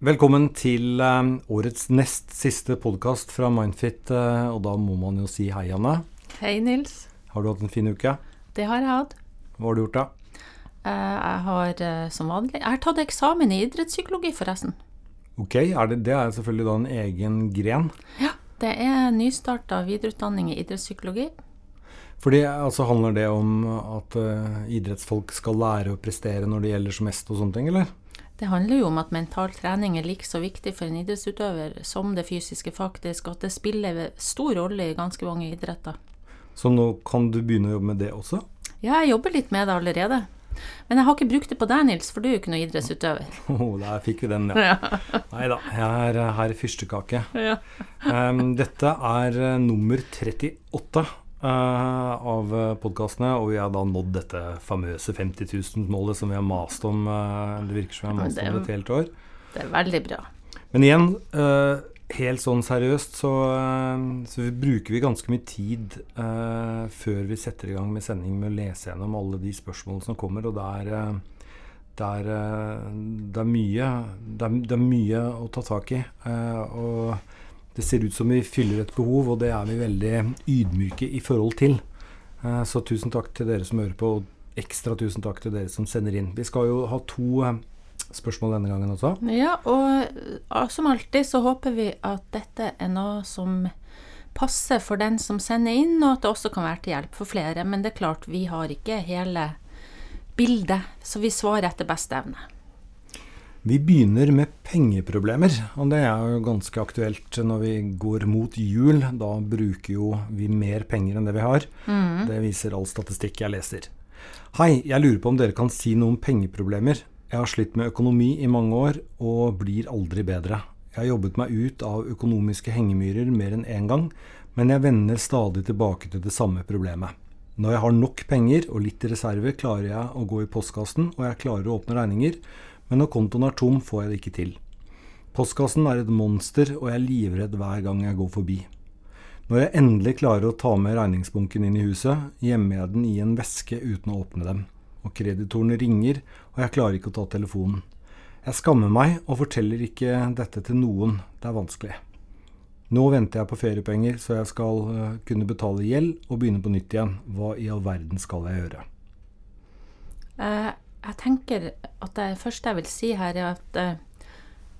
Velkommen til eh, årets nest siste podkast fra Mindfit. eh, og da må man jo si hei, Anne. Hei, Nils. Har du hatt en fin uke? Det har jeg hatt. Hva har du gjort, da? Eh, Jeg har som vanlig Jeg har tatt eksamen i idrettspsykologi, forresten. Ok, er det, det er selvfølgelig da en egen gren. Ja. Det er nystarta videreutdanning i idrettspsykologi. Fordi altså handler det om at idrettsfolk skal lære å prestere når det gjelder som mest og sånne ting, eller? Det handler jo om at mental trening er like så viktig for en idrettsutøver som det fysiske, faktisk. Og at det spiller stor rolle i ganske mange idretter. Så nå kan du begynne å jobbe med det også? Ja, jeg jobber litt med det allerede. Men jeg har ikke brukt det på deg, Nils, for du er jo ikke noen idrettsutøver. Oh, der fikk vi den, ja. Nei da, jeg er her herr fyrstekake. Ja. Um, dette er eh, nummer 38 eh, av podkastene, og vi har da nådd dette famøse 50 000-målet som vi har mast om. eh, det virker som vi har mast det om et helt år. Det er veldig bra. Men igjen, eh, helt sånn seriøst, så, eh, så bruker vi ganske mye tid eh, før vi setter i gang med sending med å lese gjennom alle de spørsmålene som kommer, og det er, eh, det er, eh, det er mye det er, det er mye å ta tak i. eh, og det ser ut som vi fyller et behov, og det er vi veldig ydmyke i forhold til. Eh, så tusen takk til dere som hører på, og ekstra tusen takk til dere som sender inn. Vi skal jo ha to eh, spørsmål denne gangen også. Ja, og uh, som alltid så håper vi at dette er noe som passer for den som sender inn, og at det også kan være til hjelp for flere. Men det er klart, vi har ikke hele bildet, så vi svarer etter beste evne. Vi begynner med pengeproblemer, og det er jo ganske aktuelt når vi går mot jul. Da bruker jo vi mer penger enn det vi har. Det viser all statistikk jeg leser. Hei, jeg lurer på om dere kan si noe om pengeproblemer. Jeg har slitt med økonomi i mange år, og blir aldri bedre. Jeg har jobbet meg ut av økonomiske hengemyrer mer enn én gang, men jeg vender stadig tilbake til det samme problemet. Når jeg har nok penger og litt reserve, klarer jeg å gå i postkassen, og jeg klarer å åpne regninger, men når kontoen er tom, får jeg det ikke til. Postkassen er et monster, og jeg er livredd hver gang jeg går forbi. Når jeg endelig klarer å ta med regningsbunken inn i huset, gjemmer jeg den i en veske uten å åpne dem. Og kreditorene ringer, og jeg klarer ikke å ta telefonen. Jeg skammer meg og forteller ikke dette til noen, det er vanskelig. Nå venter jeg på feriepenger, så jeg skal øh, kunne betale gjeld og begynne på nytt igjen. Hva i all verden skal jeg gjøre? Eh, jeg tenker at det første jeg vil si her, er at eh,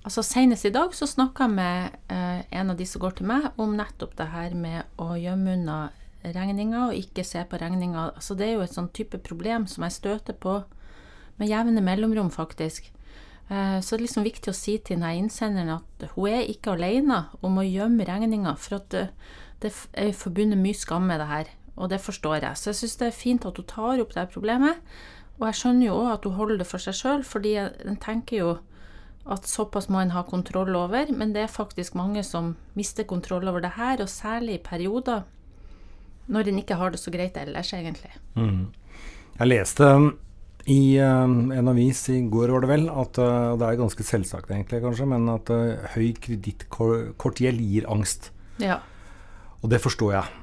altså senest i dag så snakka jeg med eh, en av de som går til meg, om nettopp det her med å gjemme unna regninger og ikke se på regninger. Altså, det er jo et sånn type problem som jeg støter på med jevne mellomrom, faktisk. Eh, Så det er liksom viktig å si til denne innsenderen at hun er ikke alene om å gjemme regninger, for at det, det er forbundet mye skam med det her, og det forstår jeg. Så jeg syns det er fint at hun tar opp det problemet, og jeg skjønner jo òg at hun holder det for seg sjøl, fordi en tenker jo at såpass må en ha kontroll over, men det er faktisk mange som mister kontroll over det her, og særlig i perioder når en ikke har det så greit ellers, egentlig. Jeg leste i uh, en avis i går, var det vel, at uh, det er ganske selvsagt egentlig, kanskje, men at uh, høy kredittkortgjeld gir angst. Ja. Og det forstår jeg.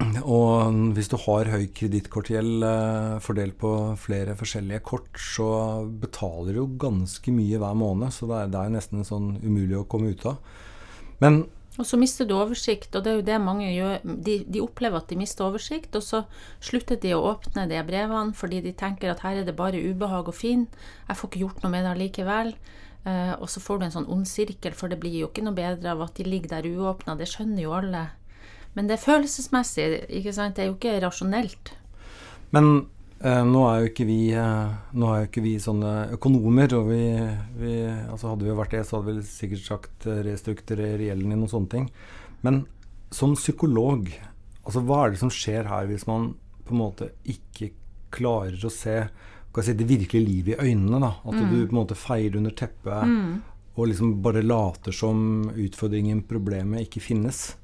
Og hvis du har høy kredittkortgjeld uh, fordelt på flere forskjellige kort, så betaler du jo ganske mye hver måned, så det er, det er nesten sånn umulig å komme ut av. Men Og så mister du oversikt, og det er jo det mange gjør. De, de opplever at de mister oversikt, og så slutter de å åpne de brevene fordi de tenker at her er det bare ubehag og fin, jeg får ikke gjort noe med det allikevel. Eh, og så får du en sånn ond sirkel, for det blir jo ikke noe bedre av at de ligger der uåpna, det skjønner jo alle. Men det er følelsesmessig, ikke sant, det er jo ikke rasjonelt. Men eh, nå er jo ikke vi eh, er jo ikke vi sånne økonomer, og vi, vi altså Hadde vi vært det, så hadde vi sikkert sagt eh, restrukturer gjelden din og sånne ting. Men som psykolog, altså hva er det som skjer her hvis man på en måte ikke klarer å se si, det virkelige livet i øynene? da, At du på en måte feier under teppet og liksom bare later som utfordringen, problemet, ikke finnes.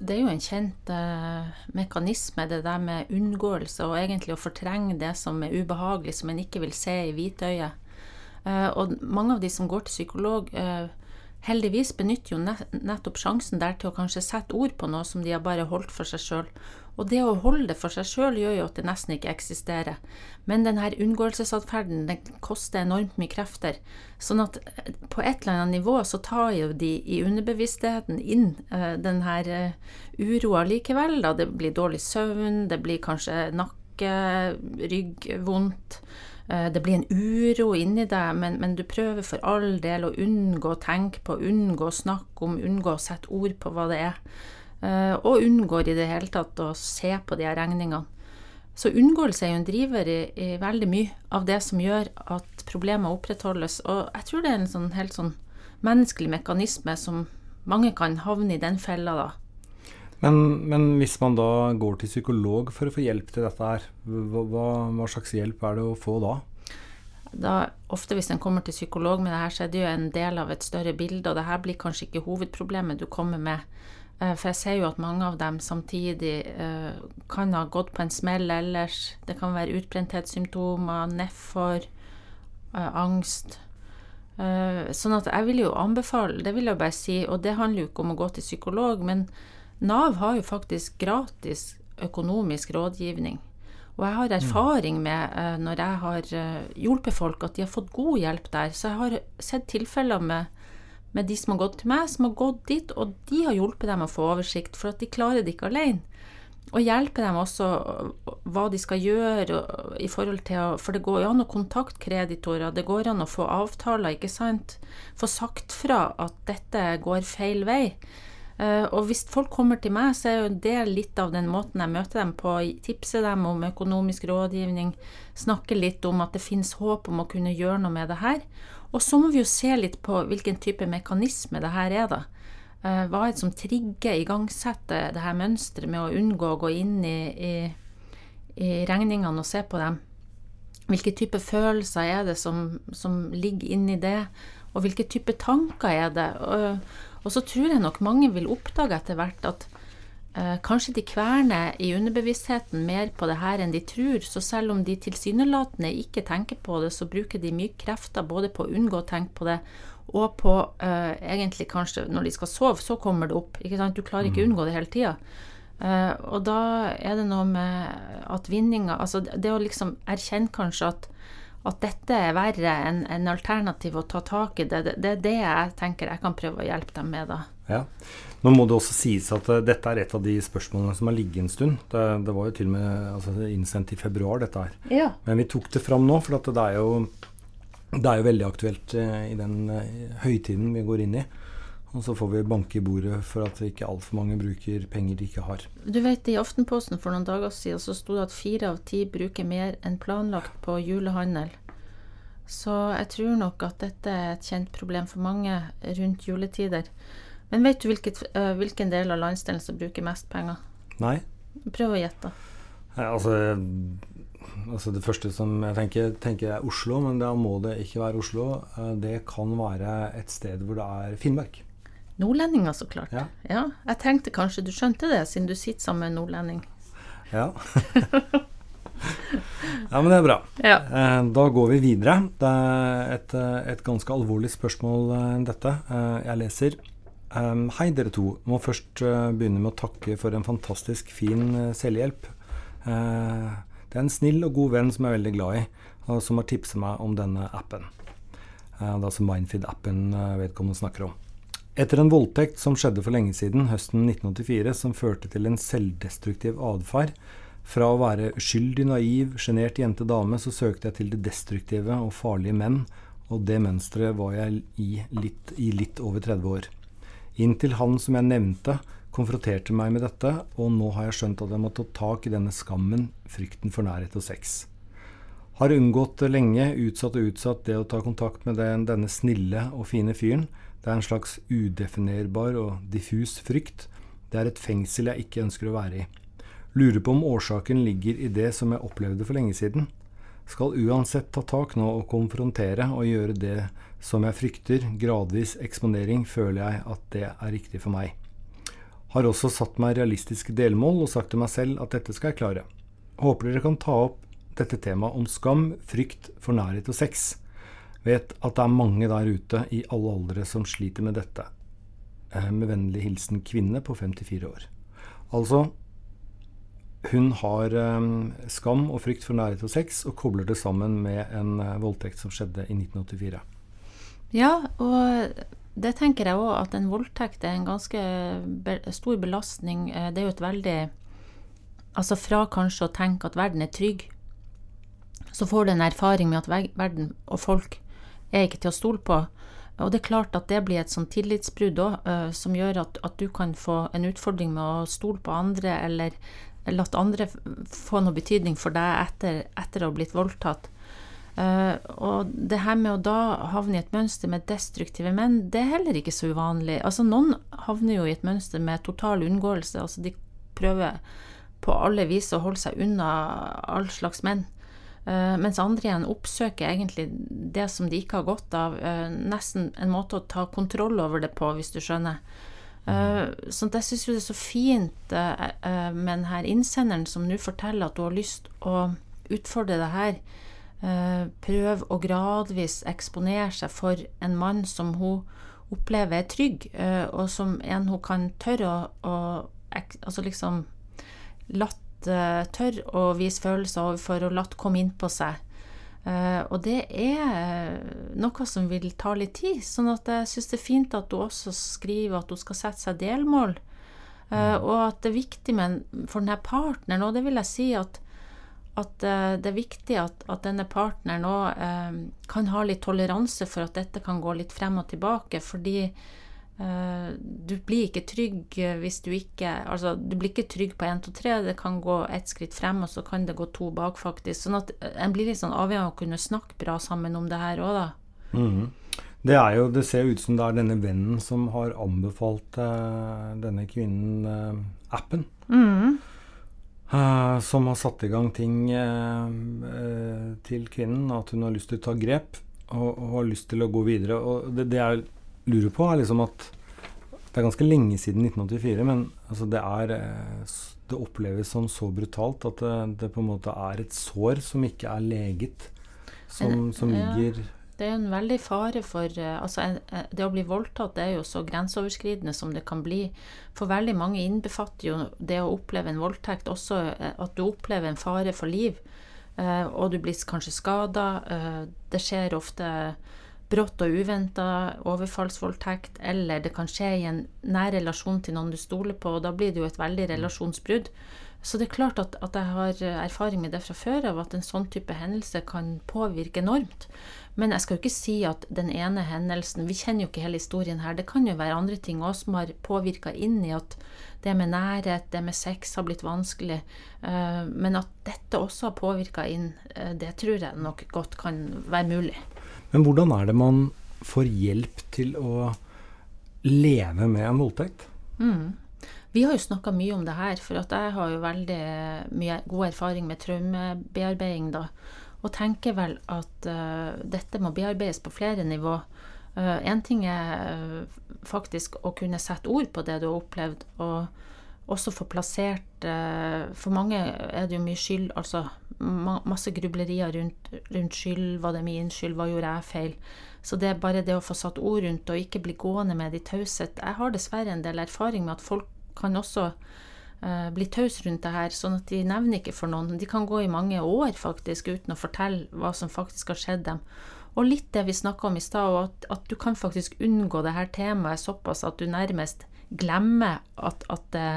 Det er jo en kjent eh, mekanisme, det der med unngåelse og egentlig å fortrenge det som er ubehagelig, som en ikke vil se i hvitøyet. Eh, og mange av de som går til psykolog, eh, heldigvis benytter jo nettopp sjansen der til å kanskje sette ord på noe som de har bare holdt for seg sjøl. Og det å holde det for seg sjøl gjør jo at det nesten ikke eksisterer. Men denne unngåelsesatferden den koster enormt mye krefter. Sånn at eh, på et eller annet nivå så tar jo de i underbevisstheten inn uh, denne her uh, uroa likevel. Da. Det blir dårlig søvn, det blir kanskje nakke, rygg, vondt. Det blir en uro inni deg, men, men, du prøver for all del å unngå å tenke på, unngå å snakke om, unngå å sette ord på hva det er. Eh, og unngår i det hele tatt å se på de her regningene. Så unngåelse er jo en driver i, i, veldig mye av det som gjør at problemer opprettholdes. Og jeg tror det er en sånn helt sånn menneskelig mekanisme som mange kan havne i den fella, da. Men, men, hvis man da går til psykolog for å få hjelp til dette her, hva, hva, slags hjelp er det å få da? da? Ofte hvis en kommer til psykolog med det her, så er det jo en del av et større bilde, og det her blir kanskje ikke hovedproblemet du kommer med. Eh, for jeg ser jo at mange av dem samtidig uh, kan ha gått på en smell ellers. Det kan være utbrenthetssymptomer, nedfor, uh, angst. Sånn at jeg vil jo anbefale, det vil jeg bare si, og det handler jo ikke om å gå til psykolog, men Nav har jo faktisk gratis økonomisk rådgivning. Og jeg har mm. erfaring med, når jeg har hjulpet folk, at de har fått god hjelp der. Så jeg har sett tilfeller med med de som har gått til meg, som har gått dit, og de har hjulpet dem å få oversikt, for at de klarer det ikke alene. Og hjelpe dem også hva de skal gjøre i forhold til å For det går jo an å kontakte kreditorer, det går an å få avtaler, ikke sant? Få sagt fra at dette går feil vei. Eh, og hvis folk kommer til meg, så er jo det litt av den måten jeg møter dem på. Tipse dem om økonomisk rådgivning, snakke litt om at det finnes håp om å kunne gjøre noe med det her. Og så må vi jo se litt på hvilken type mekanisme det her er, da. Eh, hva er det som trigger, igangsetter det her mønsteret med å unngå å gå inn i, i, i regningene og se på dem? Hvilke type følelser er det som, som ligger inni det, og hvilke type tanker er det? Og, og så tror jeg nok mange vil oppdage etter hvert at eh, kanskje de kverner i underbevisstheten mer på det her enn de tror, så selv om de tilsynelatende ikke tenker på det, så bruker de mye krefter både på å unngå å tenke på det, og på eh, egentlig kanskje når de skal sove, så kommer det opp. ikke sant? Du klarer ikke å mm. unngå det hele tida. Uh, og da er det noe med at vinninga Altså det å liksom erkjenne kanskje at, at dette er verre enn en alternativ å ta tak i, det, det, det er det jeg tenker jeg kan prøve å hjelpe dem med, da. Ja. Nå må det også sies at uh, dette er et av de spørsmålene som har ligget en stund. Det, det var jo til og med altså, innsendt i februar, dette her. Ja. Men vi tok det fram nå, for det er, jo, det, er jo, veldig aktuelt uh, i den uh, høytiden vi går inn i. Og så får vi banke i bordet for at ikke altfor mange bruker penger de ikke har. Du vet, I Aftenposten for noen dager siden så sto det at fire av ti bruker mer enn planlagt på julehandel. Så jeg tror nok at dette er et kjent problem for mange rundt juletider. Men vet du hvilket, uh, hvilken del av landsdelen som bruker mest penger? Nei. Prøv å gjette. Altså, altså, Det første som jeg tenker, tenker, er Oslo, men da må det ikke være Oslo. Uh, det kan være et sted hvor det er Finnmark. Nordlendinger, så klart. Ja. ja. Jeg tenkte kanskje du skjønte det, siden du sitter sammen med en nordlending. Ja. ja, men det er bra. Ja. Eh, da går vi videre. Det er et, et ganske alvorlig spørsmål, dette. Jeg leser Um, hei, dere to. Må først begynne med å takke for en fantastisk fin selvhjelp. Det er en snill og god venn som jeg er veldig glad i, og som har tipset meg om denne appen. det er altså Mindfeed-appen vedkommende snakker om. Etter en voldtekt som skjedde for lenge siden, høsten 1984, som førte til en selvdestruktiv atferd, fra å være uskyldig, naiv, sjenert jente-dame, så søkte jeg til det destruktive og farlige menn, og det mønsteret var jeg i litt, i litt over 30 år. Inntil han som jeg nevnte, konfronterte meg med dette, og nå har jeg skjønt at jeg må ta tak i denne skammen, frykten for nærhet og sex. Har unngått lenge, utsatt og utsatt det å ta kontakt med den, denne snille og fine fyren. Det er en slags udefinerbar og diffus frykt. Det er et fengsel jeg ikke ønsker å være i. Lurer på om årsaken ligger i det som jeg opplevde for lenge siden. Skal uansett ta tak nå og konfrontere og gjøre det som jeg frykter, gradvis eksponering, føler jeg at det er riktig for meg. Har også satt meg realistiske delmål og sagt til meg selv at dette skal jeg klare. Håper dere kan ta opp dette temaet om skam, frykt for nærhet og sex. Vet at det er mange der ute i alle aldre som sliter med dette. Eh, med vennlig hilsen kvinne på 54 år. Altså, hun har um, skam og frykt for nærhet og sex, og kobler det sammen med en uh, voldtekt som skjedde i 1984. Ja, og det tenker jeg òg, at en voldtekt er en ganske stor belastning. Det er jo et veldig Altså fra kanskje å tenke at verden er trygg, så får du en erfaring med at verden og folk er ikke til å stole på. Og det er klart at det blir et sånn tillitsbrudd òg, uh, som gjør at, at, du kan få en utfordring med å stole på andre, eller latt andre få noe betydning for deg etter, etter å ha blitt voldtatt. Uh, og det her med å da havne i et mønster med destruktive menn, det er heller ikke så uvanlig. Altså Noen havner jo i et mønster med total unngåelse. Altså de prøver på alle vis å holde seg unna all slags menn. Uh, mens andre igjen oppsøker egentlig det som de ikke har godt av. Uh, nesten en måte å ta kontroll over det på, hvis du skjønner. Uh, så jeg syns jo det er så fint med denne innsenderen som nå forteller at hun har lyst å utfordre det her. prøve å gradvis eksponere seg for en mann som hun opplever er trygg, og som en hun kan tørre å, å Altså liksom latt tørre å vise følelser overfor og latt komme inn på seg. Uh, og det er noe som vil ta litt tid. sånn at jeg syns det er fint at hun også skriver at hun skal sette seg delmål. Uh, og at det er viktig med, for denne partneren, og det vil jeg si at, at det er viktig at, at denne partneren òg kan ha litt toleranse for at dette kan gå litt frem og tilbake. fordi Eh, du blir ikke trygg hvis du ikke Altså, du blir ikke trygg på 1, 2, 3. Det kan gå ett skritt frem, og så kan det gå to bak, faktisk. Sånn at eh, en blir litt sånn avhengig av å kunne snakke bra sammen om det her òg, da. Mm. Det, er jo, det ser ut som det er denne vennen som har anbefalt uh, denne kvinnen uh, appen. Mm. Uh, som har satt i gang ting til kvinnen. At hun har lyst til å ta grep og, og har lyst til å gå videre. Og det, det er lurer på, er liksom at det er ganske lenge siden 1984, men altså det, er, eh, det oppleves som så brutalt at det, det, på en måte er et sår som ikke er leget, som, som ligger ja, Det er en veldig fare for eh, altså Det å bli voldtatt det er jo så grenseoverskridende som det kan bli. For veldig mange innbefatter jo det å oppleve en voldtekt også eh, at du opplever en fare for liv, og du blir kanskje skada. Det skjer ofte brått og uventa overfallsvoldtekt, eller det kan skje i en nær relasjon til noen du stoler på, og da blir det jo et veldig relasjonsbrudd. Så det er klart at, at, jeg har erfaring med det fra før av, at en sånn type hendelse kan påvirke enormt. Men jeg skal jo ikke si at den ene hendelsen Vi kjenner jo ikke hele historien her. Det kan jo være andre ting òg som har påvirka inn i at det med nærhet, det med sex har blitt vanskelig. Uh, men at dette også har påvirka inn, uh, det tror jeg nok godt kan være mulig. Men hvordan er det man får hjelp til å leve med en voldtekt? Mm. Vi har jo snakka mye om det her, for jeg har jo veldig mye god erfaring med traumebearbeiding. da, Og tenker vel at uh, dette må bearbeides på flere nivå. Én uh, ting er uh, faktisk å kunne sette ord på det du har opplevd, og også få plassert uh, For mange er det jo mye skyld, altså masse grublerier rundt, rundt, skyld. Var det min skyld? Hva gjorde jeg feil? Så det er bare det å få satt ord rundt og ikke bli gående med det i taushet. Jeg har dessverre en del erfaring med at folk kan også uh, bli tause rundt det her, sånn at de nevner ikke for noen. De kan gå i mange år faktisk uten å fortelle hva som faktisk har skjedd dem. Og litt det vi snakka om i stad, at, at, du kan faktisk unngå det her temaet såpass at du nærmest glemmer at, at det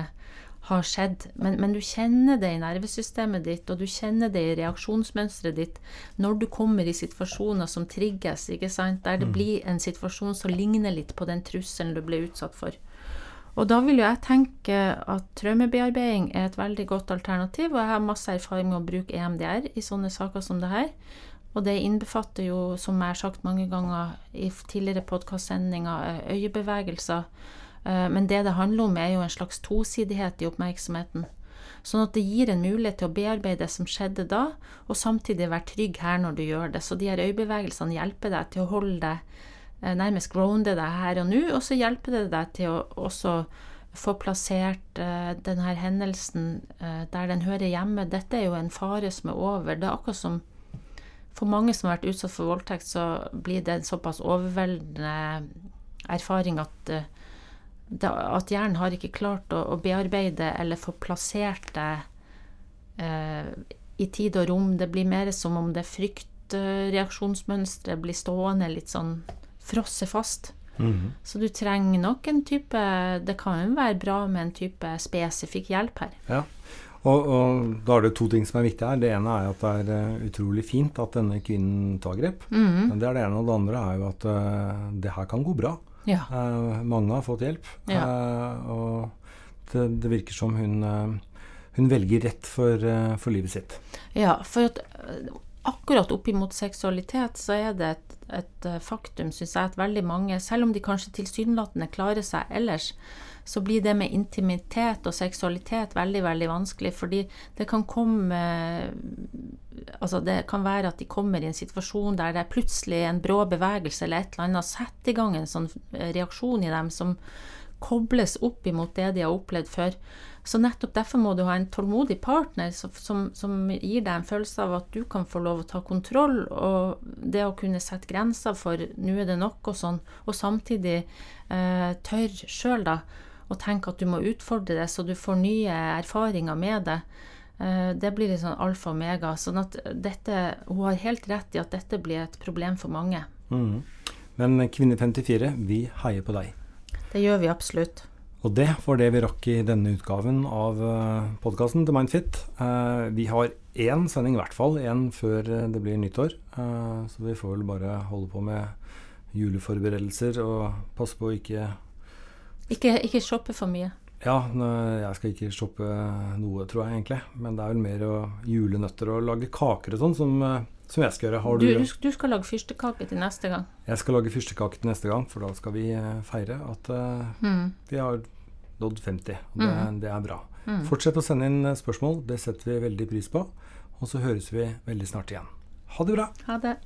har skjedd. Men, men, du kjenner det i nervesystemet ditt, og du kjenner det i reaksjonsmønsteret ditt når du kommer i situasjoner som trigges, ikke sant? der det mm. blir en situasjon som ligner litt på den trusselen du ble utsatt for. Og da vil jo jeg tenke at traumebearbeiding er et veldig godt alternativ, og jeg har masse erfaring med å bruke EMDR i sånne saker som det her. Og det innbefatter jo, som jeg har sagt mange ganger i tidligere podkastsendinger, øyebevegelser men det det handler om, er jo en slags tosidighet i oppmerksomheten. Sånn at det gir en mulighet til å bearbeide det som skjedde da, og samtidig være trygg her når du gjør det. Så de her øyebevegelsene hjelper deg til å holde deg eh, nærmest grounde deg her og nå, og så hjelper det deg til å også få plassert uh, denne hendelsen uh, der den hører hjemme. Dette er jo en fare som er over. Det er akkurat som for mange som har vært utsatt for voldtekt, så blir det en såpass overveldende erfaring at, eh, at hjernen har ikke klart å, bearbeide eller få plassert det eh, i tid og rom. Det blir mer som om det fryktreaksjonsmønsteret blir stående litt sånn frosset fast. Mhm. Så du trenger nok en type Det kan jo være bra med en type spesifikk hjelp her. Ja. Og, og da er det to ting som er viktige her. Det ene er at det er eh, utrolig fint at denne kvinnen tar grep. Men Det er det ene. Og det andre er jo at uh, det her kan gå bra. Ja. Uh, mange har fått hjelp. Ja. Uh, og det, det virker som hun, uh, hun velger rett for, for livet sitt. Ja, for at akkurat oppimot seksualitet så er det et, et øh, faktum, syns jeg, at veldig mange, selv om de kanskje tilsynelatende klarer seg ellers, så blir det med intimitet og seksualitet veldig, veldig vanskelig, fordi det kan komme Altså, det kan være at de kommer i en situasjon der det er plutselig en brå bevegelse eller et eller annet setter i gang en sånn øh, reaksjon i dem som kobles opp imot det de har opplevd før. Så nettopp derfor må du ha en tålmodig partner som, som, gir deg en følelse av at du kan få lov å ta kontroll, og det å kunne sette grenser for 'nå er det nok' og sånn, og samtidig eh, tør sjøl da å tenke at du må utfordre det, så du får nye erfaringer med det. Eh, det blir litt sånn alfa og omega. Sånn at dette Hun har helt rett i at dette blir et problem for mange. Mm. Men Kvinne 54, vi heier på deg. Det gjør vi absolutt. Og det var det vi rakk i denne utgaven av podkasten til Mindfit. Eh, vi har én sending, i hvert fall én før eh, det blir nyttår. Eh, så vi får vel bare holde på med juleforberedelser og passe på å ikke Ikke, ikke shoppe for mye. Ja, jeg skal ikke shoppe noe, tror jeg egentlig. Men det er vel mer å julenøtter og lage kaker og sånn som, eh, som jeg skal gjøre. Har Du, du, du, skal lage fyrstekake til neste gang. Jeg skal lage fyrstekake til neste gang, for da skal vi eh, feire at eh, Mm. vi har nådd 50. Og det, mm. det er bra. Mm. Fortsett å sende inn spørsmål, det setter vi veldig pris på. Og så høres vi veldig snart igjen. Ha det bra! Ha det.